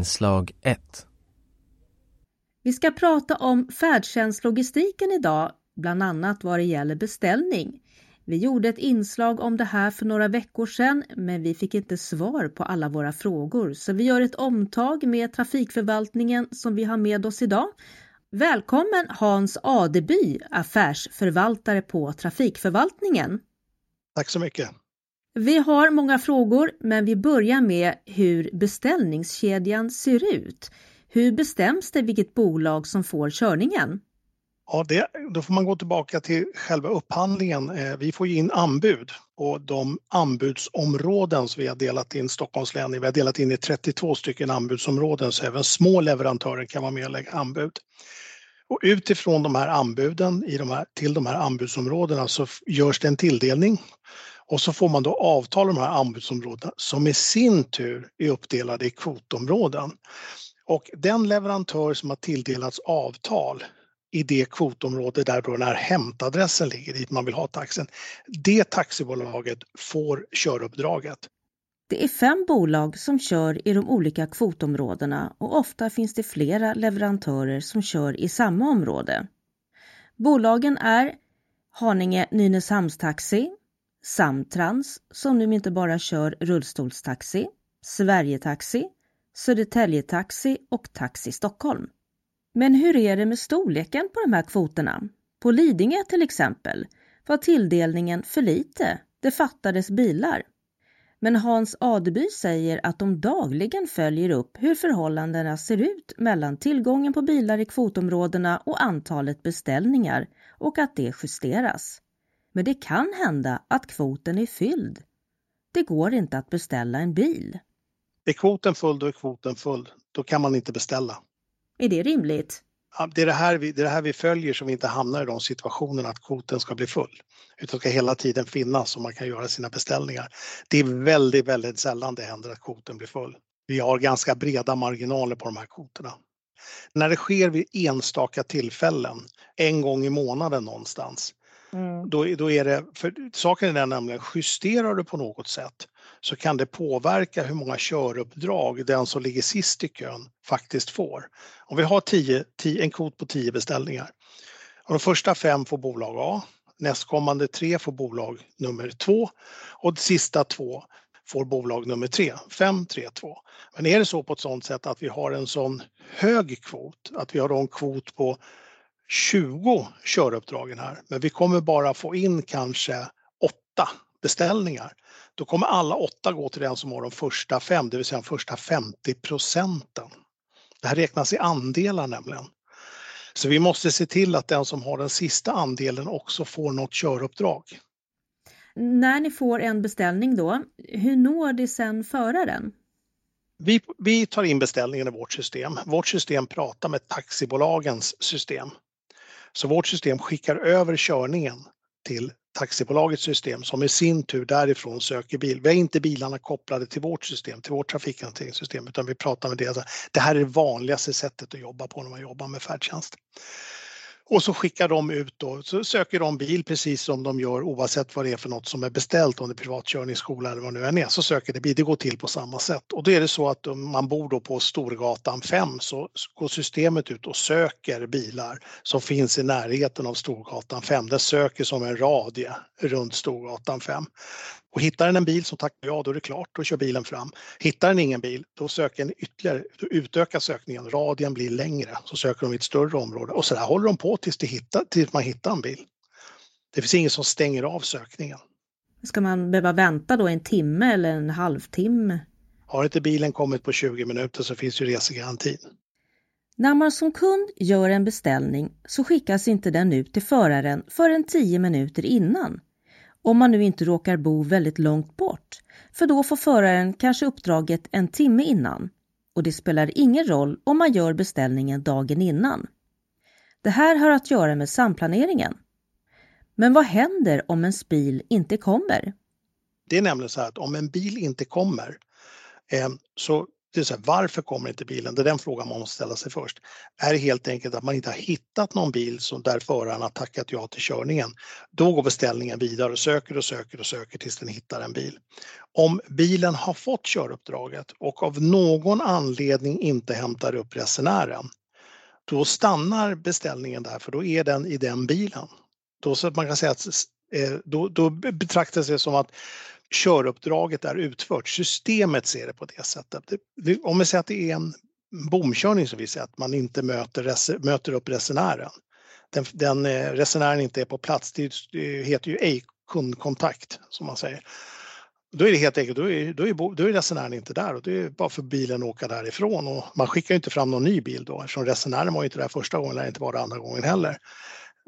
Inslag 1 Vi ska prata om färdtjänstlogistiken idag, bland annat vad det gäller beställning. Vi gjorde ett inslag om det här för några veckor sedan men vi fick inte svar på alla våra frågor så vi gör ett omtag med trafikförvaltningen som vi har med oss idag. Välkommen Hans Adeby, affärsförvaltare på Trafikförvaltningen. Tack så mycket. Vi har många frågor men vi börjar med hur beställningskedjan ser ut. Hur bestäms det vilket bolag som får körningen? Ja, det, då får man gå tillbaka till själva upphandlingen. Eh, vi får in anbud och de anbudsområden som vi har delat in Stockholms län i, vi har delat in i 32 stycken anbudsområden så även små leverantörer kan vara med och lägga anbud. Och utifrån de här anbuden i de här, till de här anbudsområdena så görs det en tilldelning och så får man då avtal om de här anbudsområdena som i sin tur är uppdelade i kvotområden. Och den leverantör som har tilldelats avtal i det kvotområde där då den här hämtadressen ligger, dit man vill ha taxen, det taxibolaget får köruppdraget. Det är fem bolag som kör i de olika kvotområdena och ofta finns det flera leverantörer som kör i samma område. Bolagen är Haninge Nynäshamnstaxi, Samtrans som nu inte bara kör rullstolstaxi, Sverigetaxi, Södertäljetaxi och Taxi Stockholm. Men hur är det med storleken på de här kvoterna? På Lidingö till exempel var tilldelningen för lite. Det fattades bilar. Men Hans Adeby säger att de dagligen följer upp hur förhållandena ser ut mellan tillgången på bilar i kvotområdena och antalet beställningar och att det justeras. Men det kan hända att kvoten är fylld. Det går inte att beställa en bil. Är kvoten full, då är kvoten full. Då kan man inte beställa. Är det rimligt? Ja, det, är det, här vi, det är det här vi följer så vi inte hamnar i de situationerna att kvoten ska bli full. Utan ska hela tiden finnas så man kan göra sina beställningar. Det är väldigt, väldigt sällan det händer att kvoten blir full. Vi har ganska breda marginaler på de här kvoterna. När det sker vid enstaka tillfällen, en gång i månaden någonstans, Mm. Då, då är det, för saken är den nämligen, justerar du på något sätt så kan det påverka hur många köruppdrag den som ligger sist i kön faktiskt får. Om vi har tio, tio, en kvot på 10 beställningar och de första fem får bolag A, nästkommande tre får bolag nummer två och de sista två får bolag nummer tre, 5, 3, 2. Men är det så på ett sådant sätt att vi har en sån hög kvot, att vi har en kvot på 20 köruppdragen här, men vi kommer bara få in kanske åtta beställningar. Då kommer alla åtta gå till den som har de första fem, det vill säga de första 50 procenten. Det här räknas i andelar nämligen. Så vi måste se till att den som har den sista andelen också får något köruppdrag. När ni får en beställning då, hur når det sen föraren? Vi, vi tar in beställningen i vårt system. Vårt system pratar med taxibolagens system. Så vårt system skickar över körningen till taxibolagets system som i sin tur därifrån söker bil. Vi har inte bilarna kopplade till vårt system, till vårt trafikhanteringssystem, utan vi pratar med det. Det här är det vanligaste sättet att jobba på när man jobbar med färdtjänst. Och så skickar de ut då, så söker de bil precis som de gör oavsett vad det är för något som är beställt, om det är privatkörningsskola eller vad det nu än är, så söker det bil. Det går till på samma sätt. Och då är det så att om man bor då på Storgatan 5 så går systemet ut och söker bilar som finns i närheten av Storgatan 5. Det söker som en radie runt Storgatan 5. Och hittar den en bil som tackar ja, då är det klart, då kör bilen fram. Hittar den ingen bil, då söker den ytterligare, då utökar sökningen, radien blir längre, så söker de i ett större område och så där håller de på tills, de hittar, tills man hittar en bil. Det finns ingen som stänger av sökningen. Ska man behöva vänta då en timme eller en halvtimme? Har inte bilen kommit på 20 minuter så finns ju resegarantin. När man som kund gör en beställning så skickas inte den ut till föraren förrän 10 minuter innan om man nu inte råkar bo väldigt långt bort, för då får föraren kanske uppdraget en timme innan och det spelar ingen roll om man gör beställningen dagen innan. Det här har att göra med samplaneringen. Men vad händer om en bil inte kommer? Det är nämligen så att om en bil inte kommer eh, så det är så här, varför kommer inte bilen? Det är den frågan man måste ställa sig först. Är det helt enkelt att man inte har hittat någon bil som där föraren har tackat ja till körningen? Då går beställningen vidare och söker och söker och söker tills den hittar en bil. Om bilen har fått köruppdraget och av någon anledning inte hämtar upp resenären, då stannar beställningen där för då är den i den bilen. Då så att man kan säga att eh, då, då betraktas det som att köruppdraget är utfört. Systemet ser det på det sättet. Om vi säger att det är en bomkörning som vi säger att man inte möter, möter upp resenären. Den, den eh, resenären inte är på plats, det, heter ju ej kundkontakt som man säger. Då är det helt enkelt, då är, då är, då är resenären inte där och det är bara för bilen att åka därifrån och man skickar inte fram någon ny bil då eftersom resenären var inte där första gången, lär inte vara andra gången heller.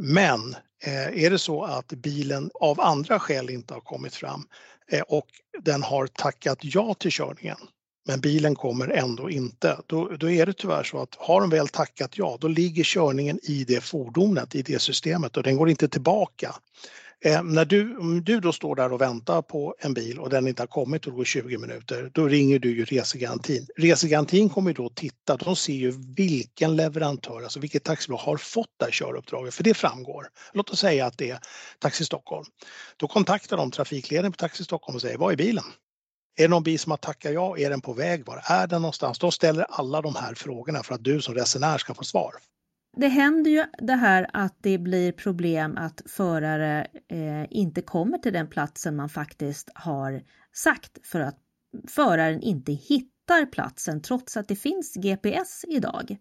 Men eh, är det så att bilen av andra skäl inte har kommit fram Eh, och den har tackat ja till körningen men bilen kommer ändå inte, då, då är det tyvärr så att har de väl tackat ja, då ligger körningen i det fordonet, i det systemet och den går inte tillbaka. Eh, när du, om du då står där och väntar på en bil och den inte har kommit och det går 20 minuter, då ringer du ju resegarantin. Resegarantin kommer då titta, de ser ju vilken leverantör, alltså vilket taxibolag har fått det här köruppdraget, för det framgår. Låt oss säga att det är Taxi Stockholm. Då kontaktar de trafikledningen på Taxi Stockholm och säger, var är bilen? Är det någon bil som har tackat ja? Är den på väg? Var är den någonstans? De ställer alla de här frågorna för att du som resenär ska få svar. Det händer ju det här att det blir problem att förare eh, inte kommer till den platsen man faktiskt har sagt för att föraren inte hittar platsen trots att det finns GPS idag.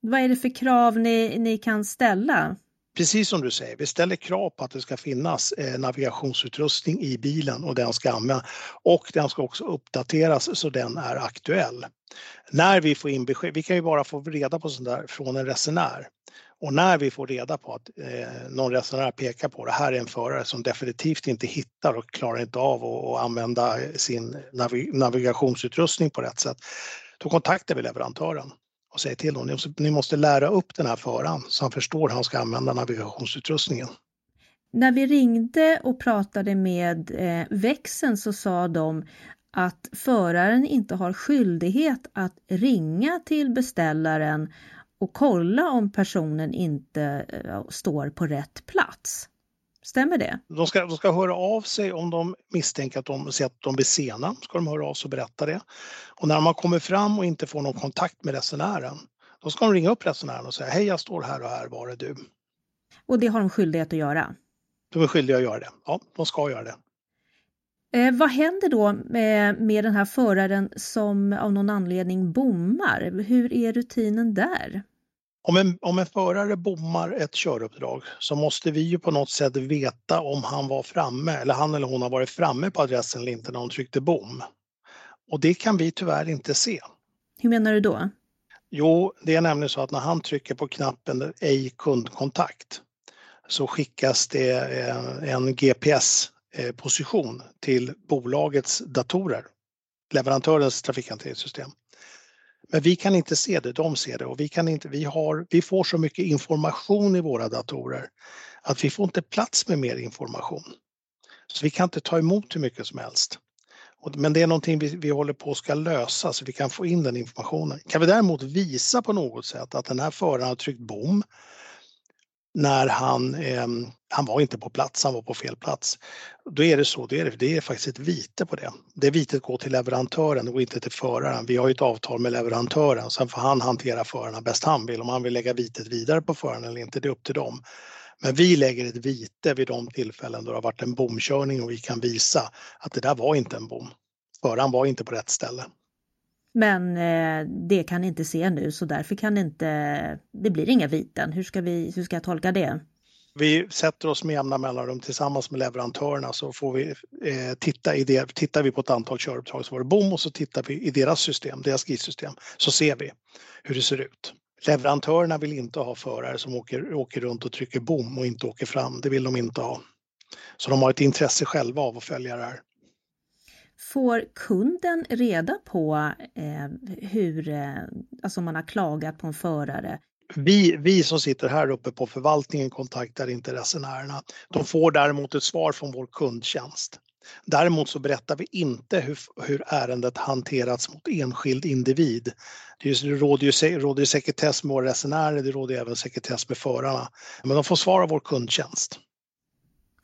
Vad är det för krav ni, ni kan ställa? Precis som du säger, vi ställer krav på att det ska finnas eh, navigationsutrustning i bilen och den ska användas. Och den ska också uppdateras så den är aktuell. När vi får in besked, vi kan ju bara få reda på sånt där från en resenär. Och när vi får reda på att eh, någon resenär pekar på det här är en förare som definitivt inte hittar och klarar inte av att använda sin navigationsutrustning på rätt sätt, då kontaktar vi leverantören och säger till honom, ni måste lära upp den här föraren så han förstår hur han ska använda navigationsutrustningen. När vi ringde och pratade med eh, växeln så sa de att föraren inte har skyldighet att ringa till beställaren och kolla om personen inte eh, står på rätt plats. Stämmer det? De ska, de ska höra av sig om de misstänker att de, att de blir sena. ska de höra av sig och berätta det. Och när har kommit fram och inte får någon kontakt med resenären, då ska de ringa upp resenären och säga hej jag står här och här, var är du? Och det har de skyldighet att göra? De är skyldiga att göra det. Ja, de ska göra det. Eh, vad händer då med, med den här föraren som av någon anledning bommar? Hur är rutinen där? Om en, om en förare bommar ett köruppdrag så måste vi ju på något sätt veta om han var framme eller han eller hon har varit framme på adressen eller inte när de tryckte bom. Och det kan vi tyvärr inte se. Hur menar du då? Jo, det är nämligen så att när han trycker på knappen ej kundkontakt så skickas det eh, en GPS-position till bolagets datorer, leverantörens trafikhanteringssystem. Men vi kan inte se det, de ser det och vi, kan inte, vi, har, vi får så mycket information i våra datorer att vi får inte plats med mer information. Så vi kan inte ta emot hur mycket som helst. Men det är någonting vi, vi håller på att ska lösa så vi kan få in den informationen. Kan vi däremot visa på något sätt att den här föraren har tryckt bom när han, eh, han var inte på plats, han var på fel plats. Då är det så, det är, det är faktiskt ett vite på det. Det vitet går till leverantören och inte till föraren. Vi har ju ett avtal med leverantören, sen får han hantera förarna bäst han vill. Om han vill lägga vitet vidare på föraren eller inte, det är upp till dem. Men vi lägger ett vite vid de tillfällen då det har varit en bomkörning och vi kan visa att det där var inte en bom. Föraren var inte på rätt ställe. Men eh, det kan ni inte se nu så därför kan inte, det blir inga viten. Hur ska, vi, hur ska jag tolka det? Vi sätter oss med jämna mellanrum tillsammans med leverantörerna så får vi eh, titta i det, tittar vi på ett antal köruppdrag så var det bom och så tittar vi i deras system, deras GIS-system, så ser vi hur det ser ut. Leverantörerna vill inte ha förare som åker, åker runt och trycker bom och inte åker fram. Det vill de inte ha. Så de har ett intresse själva av att följa det här. Får kunden reda på eh, hur, eh, alltså man har klagat på en förare? Vi, vi som sitter här uppe på förvaltningen kontaktar inte resenärerna. De får däremot ett svar från vår kundtjänst. Däremot så berättar vi inte hur, hur ärendet hanterats mot enskild individ. Det råder ju, råder sekretess med våra resenärer, det råder även sekretess med förarna. Men de får svar av vår kundtjänst.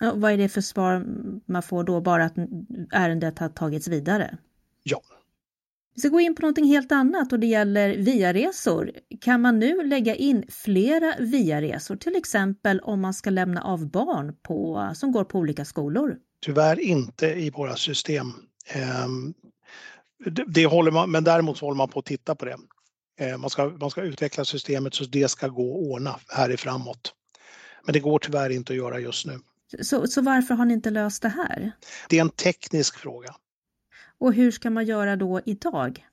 Ja, vad är det för svar man får då, bara att ärendet har tagits vidare? Ja. Vi ska gå in på någonting helt annat och det gäller viaresor. Kan man nu lägga in flera viaresor, till exempel om man ska lämna av barn på, som går på olika skolor? Tyvärr inte i våra system. Ehm, det, håller man, men däremot håller man på att titta på det. Ehm, man ska, man ska utveckla systemet så det ska gå att ordna här i framåt. Men det går tyvärr inte att göra just nu. Så, så varför har ni inte löst det här? Det är en teknisk fråga. Och hur ska man göra då idag?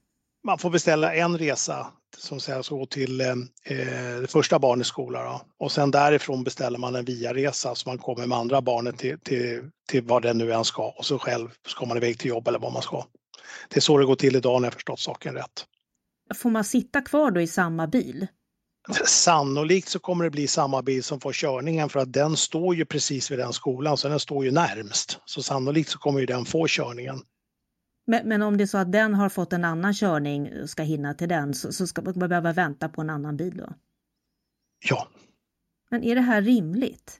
Man får beställa en resa som sägs gå till eh, det första barnets skola då. och sen därifrån beställer man en viaresa så man kommer med andra barnet till, till, till vad det nu än ska och så själv ska man iväg till jobb eller vad man ska. Det är så det går till idag när jag förstått saken rätt. Får man sitta kvar då i samma bil? Sannolikt så kommer det bli samma bil som får körningen för att den står ju precis vid den skolan så den står ju närmst. Så sannolikt så kommer ju den få körningen. Men, men, om det är så att den har fått en annan körning och ska hinna till den så, så ska man behöva vänta på en annan bil då? Ja. Men är det här rimligt?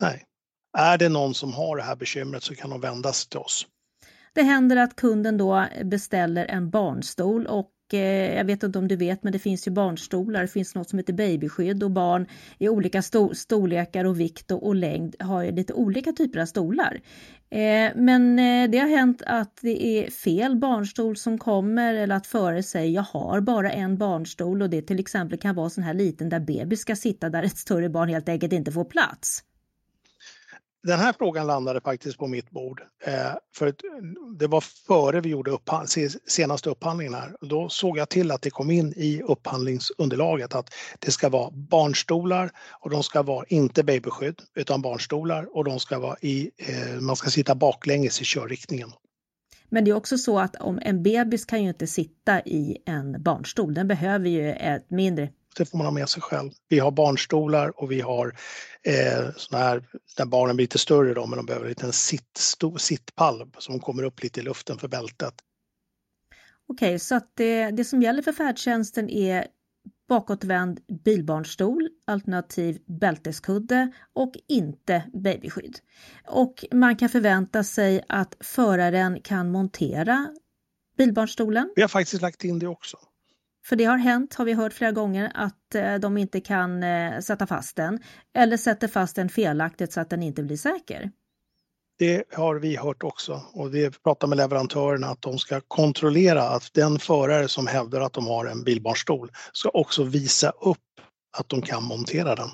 Nej. Är det någon som har det här bekymret så kan de vända sig till oss. Det händer att kunden då beställer en barnstol och Eh, jag vet inte om du vet, men det finns ju barnstolar. Det finns något som heter babyskydd och barn i olika storlekar och vikt och, längd har ju lite olika typer av stolar. Eh, men eh, det har hänt att det är fel barnstol som kommer eller att före säger jag har bara en barnstol och det till exempel kan vara sån här liten där bebis ska sitta där ett större barn helt enkelt inte får plats den här frågan landade faktiskt på mitt bord. Eh, för det var före vi gjorde upphandling, senaste upphandlingen här. Då såg jag till att det kom in i upphandlingsunderlaget att det ska vara barnstolar och de ska vara inte babyskydd utan barnstolar och de ska vara i, eh, man ska sitta baklänges i körriktningen. Men det är också så att om en bebis kan ju inte sitta i en barnstol, den behöver ju ett mindre det får man ha med sig själv. Vi har barnstolar och vi har eh, såna här, där barnen blir lite större då, men de behöver en liten sitt, stor, sittpall som kommer upp lite i luften för bältet. Okej, okay, så att det, det som gäller för färdtjänsten är bakåtvänd bilbarnstol, alternativ bälteskudde och inte babyskydd. Och man kan förvänta sig att föraren kan montera bilbarnstolen. Vi har faktiskt lagt in det också. För det har hänt, har vi hört flera gånger, att eh, de inte kan eh, sätta fast den eller sätter fast den felaktigt så att den inte blir säker. Det har vi hört också och vi pratar med leverantörerna att de ska kontrollera att den förare som hävdar att de har en bilbarnstol ska också visa upp att de kan montera den.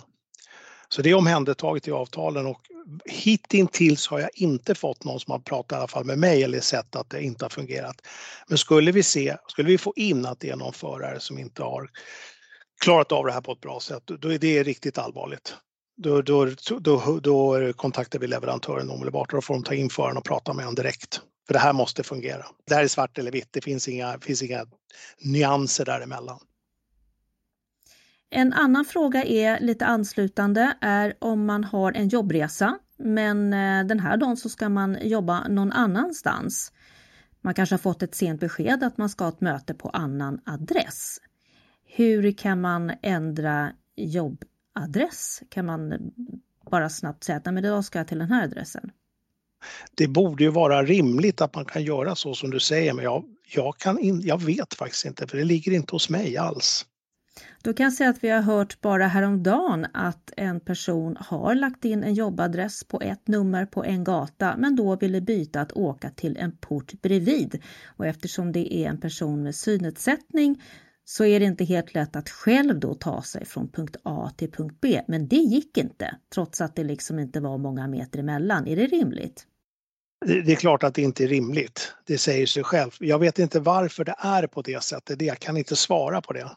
Så det är omhändertaget i avtalen och hittills har jag inte fått någon som har pratat i alla fall med mig eller sett att det inte har fungerat. Men skulle vi se, skulle vi få in att det är någon förare som inte har klarat av det här på ett bra sätt, då är det riktigt allvarligt. Då, då, då, då kontaktar vi leverantören omedelbart och då får de ta in föraren och prata med honom direkt. För det här måste fungera. Det här är svart eller vitt, det finns inga, finns inga nyanser däremellan. En annan fråga är lite anslutande är om man har en jobbresa men eh, den här dagen så ska man jobba någon annanstans. Man kanske har fått ett sent besked att man ska ha ett möte på annan adress. Hur kan man ändra jobbadress? Kan man bara snabbt säga att Nej, men idag ska jag till den här adressen? Det borde ju vara rimligt att man kan göra så som du säger men jag, jag, kan in, jag vet faktiskt inte för det ligger inte hos mig alls. Då kan jag säga att vi har hört bara häromdagen att en person har lagt in en jobbadress på ett nummer på en gata men då ville byta att åka till en port bredvid. Och eftersom det är en person med synnedsättning så är det inte helt lätt att själv då ta sig från punkt A till punkt B. Men det gick inte, trots att det liksom inte var många meter emellan. Är det rimligt? Det är klart att det inte är rimligt. Det säger sig själv. Jag vet inte varför det är på det sättet. Jag kan inte svara på det.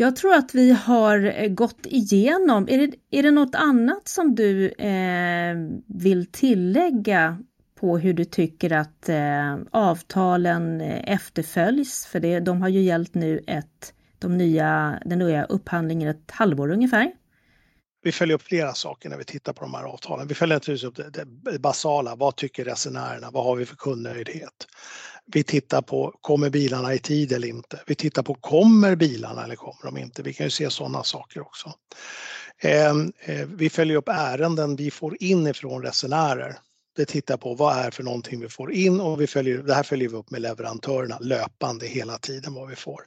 Jag tror att vi har eh, gått igenom, är det, är det något annat som du eh, vill tillägga på hur du tycker att eh, avtalen eh, efterföljs? För det, de har ju gällt nu ett, de nya, den nya upphandlingen ett halvår ungefär. vi följer upp flera saker när vi tittar på de här avtalen. Vi följer naturligtvis upp det, det basala. Vad tycker resenärerna? Vad har vi för kundnöjdhet? Vi tittar på, kommer bilarna i tid eller inte? Vi tittar på, kommer bilarna eller kommer de inte? Vi kan ju se sådana saker också. Eh, eh, vi följer upp ärenden vi får in ifrån resenärer. Det tittar på vad är för någonting vi får in och vi följer, det här följer vi upp med leverantörerna löpande hela tiden vad vi får.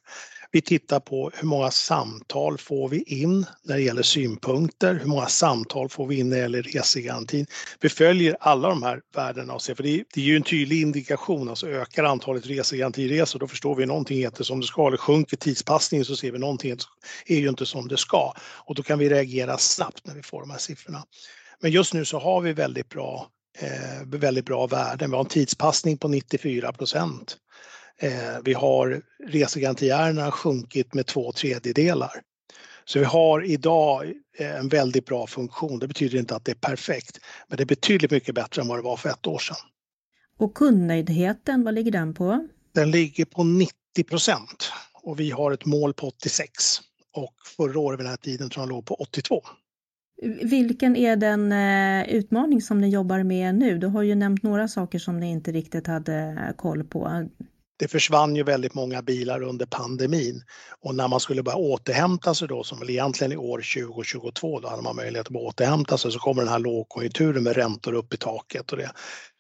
Vi tittar på hur många samtal får vi in när det gäller synpunkter, hur många samtal får vi in när det gäller resegarantin. Vi följer alla de här värdena och ser, för det är, det är ju en tydlig indikation, alltså ökar antalet resegarantiresor då förstår vi någonting heter som det ska, eller sjunker tidspassningen så ser vi någonting är ju inte som det ska och då kan vi reagera snabbt när vi får de här siffrorna. Men just nu så har vi väldigt bra, eh, väldigt bra värden. Vi har en tidspassning på 94 procent. Eh, vi har resegarantiärendena sjunkit med två tredjedelar. Så vi har idag eh, en väldigt bra funktion. Det betyder inte att det är perfekt, men det är betydligt mycket bättre än vad det var för ett år sedan. Och kundnöjdheten, vad ligger den på? Den ligger på 90 procent och vi har ett mål på 86 och förra året vid den här tiden tror jag låg på 82. Vilken är den eh, utmaning som ni jobbar med nu? Du har ju nämnt några saker som ni inte riktigt hade koll på det försvann ju väldigt många bilar under pandemin och när man skulle börja återhämta sig då som väl egentligen i år 2022 då hade man möjlighet att återhämta sig så kommer den här lågkonjunkturen med räntor upp i taket och det.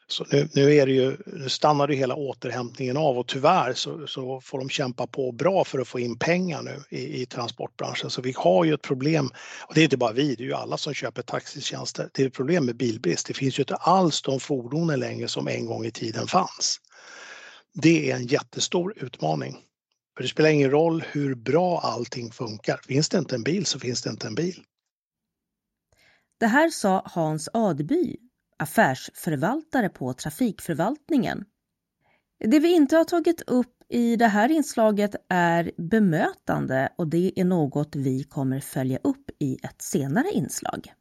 Så nu, nu, är det ju, nu stannar ju hela återhämtningen av och tyvärr så, så, får de kämpa på bra för att få in pengar nu i, i, transportbranschen. Så vi har ju ett problem, och det är inte bara vi, det är ju alla som köper taxitjänster. Det är ett problem med bilbrist. Det finns ju inte alls de fordonen längre som en gång i tiden fanns. Det är en jättestor utmaning. För det spelar ingen roll hur bra allting funkar. Finns det inte en bil så finns det inte en bil. Det här sa Hans Adby, affärsförvaltare på Trafikförvaltningen. Det vi inte har tagit upp i det här inslaget är bemötande och det är något vi kommer följa upp i ett senare inslag.